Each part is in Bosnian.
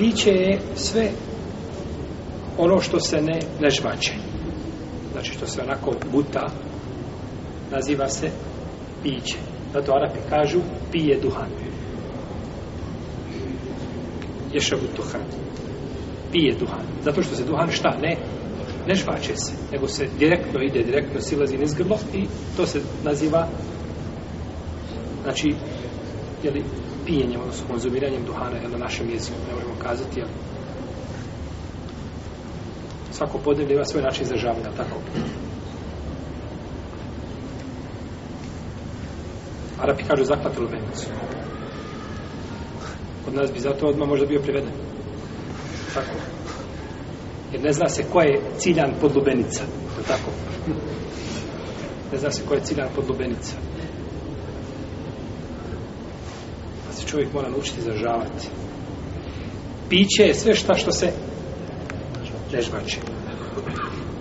piće je sve ono što se ne, ne žvače. Znači što se onako guta, naziva se piće. Zato Arapi kažu pije duhan. Ješavu duhan. Pije duhan. Zato što se duhan šta? Ne, ne žvače se. Nego se direktno ide, direktno silazi niz grlo i to se naziva znači jeli, pijenjem, odnosno konzumiranjem duhana, jel, na našem jeziku, ne možemo kazati, jel. Svako podnevlje ima svoj način izražavanja, tako. Arapi kažu zaklatilo venicu. Od nas bi zato odmah možda bio priveden. Tako. Jer ne zna se ko je ciljan podlubenica. Tako. Ne zna se ko je ciljan podlubenica. čovjek mora naučiti zažavati. Piće je sve šta što se nežbače.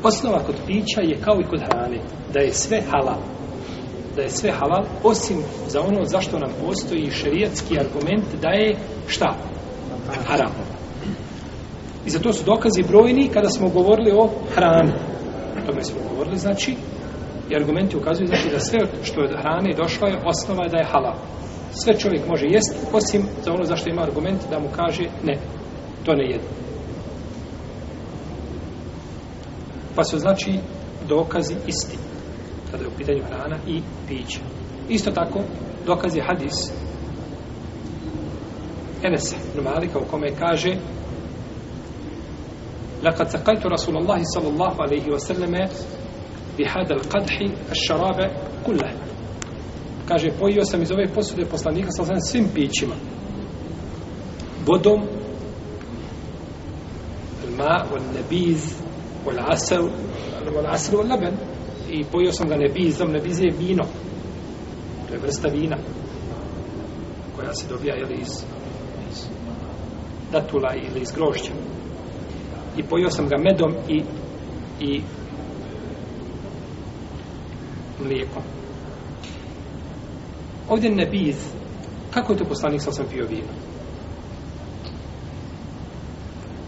Osnova kod pića je kao i kod hrane, da je sve halal. Da je sve halal, osim za ono zašto nam postoji šerijatski argument da je šta? Haram. I za to su dokazi brojni kada smo govorili o hrani. O tome smo govorili, znači, i argumenti ukazuju znači da sve što je od hrane došlo je osnova je da je halal sve čovjek može jesti, osim za ono zašto ima argument da mu kaže ne, to ne jede. Pa su znači dokazi isti, kada je u pitanju hrana i pića. Isto tako, dokaz je hadis Enesa Numalika u kome kaže Lekad sakajtu Rasulallahi sallallahu alaihi wa sallame bihada al-qadhi al-šarabe kullahi kaže, pojio sam iz ove posude poslanika sa svim pićima. Vodom, ma, on nebiz, on asel, on leben. I pojio sam ga nebizom, nebiz je vino. To je vrsta vina koja se dobija ili iz, iz datula ili iz grožđa. I pojio sam ga medom i, i mlijekom. Ovdje ne biz. Kako je to poslanik sa sam pio vino?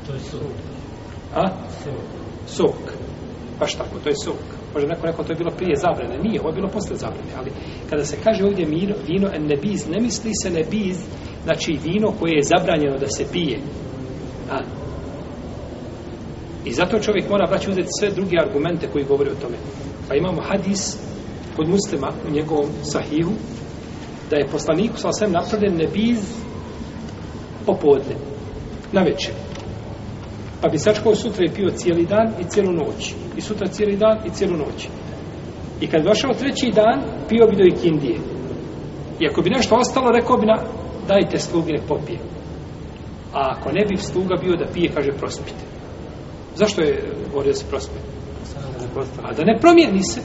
To je sok. A? Sok. Sok. Baš tako, to je sok. Može neko rekao, to je bilo prije zabrane. Nije, ovo je bilo posle zabrane. Ali kada se kaže ovdje vino, vino en ne biz, ne misli se ne biz, znači vino koje je zabranjeno da se pije. A? I zato čovjek mora braći uzeti sve druge argumente koji govore o tome. Pa imamo hadis kod muslima u njegovom sahihu, da je poslaniku sa svem napravljen nebiz popodne, na večer. Pa bi sačkao sutra i pio cijeli dan i cijelu noć. I sutra cijeli dan i cijelu noć. I kad došao treći dan, pio bi do ikindije. I ako bi nešto ostalo, rekao bi na, dajte sluge, popije. A ako ne bi sluga bio da pije, kaže, prospite. Zašto je govorio se prospite? A da ne promijeni se,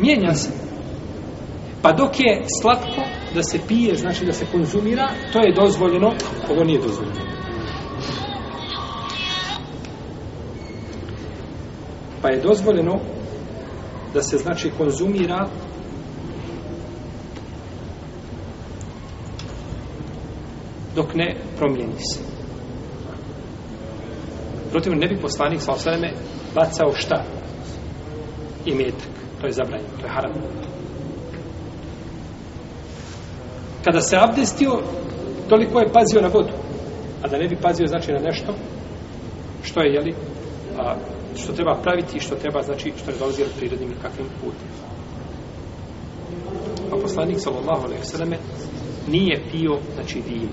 mijenja se. Pa dok je slatko, da se pije, znači da se konzumira, to je dozvoljeno, ovo nije dozvoljeno. Pa je dozvoljeno da se, znači, konzumira dok ne promijeni se. Protiv, ne bi poslanik sa osvrame bacao šta? I metak. To je zabranjeno, to je haram kada se abdestio, toliko je pazio na vodu. A da ne bi pazio, znači, na nešto, što je, jeli, a, što treba praviti i što treba, znači, što ne dolazi prirodnim kakvim putem. Pa poslanik, sallallahu alaihi sallame, nije pio, znači, vino.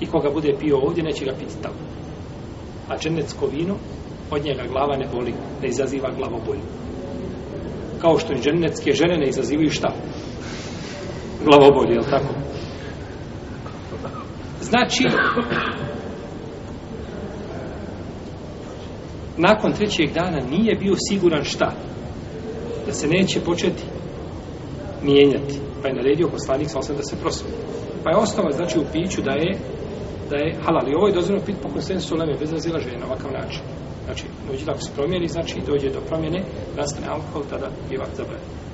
I koga bude pio ovdje, neće ga piti tamo. A dženecko vino, od njega glava ne boli, ne izaziva glavobolju. Kao što i dženecke žene ne izazivaju šta? glavobolje, je li tako? Znači, nakon trećeg dana nije bio siguran šta? Da se neće početi mijenjati. Pa je naredio poslanik sa osam da se prosvije. Pa je osnova, znači, u piću da je, da je halal. I ovo je dozirno pit po konsensu soleme, bez razila žene na ovakav način. Znači, dođe da se promijeni, znači, dođe do promjene, rastane alkohol, tada je vak zabavljeno.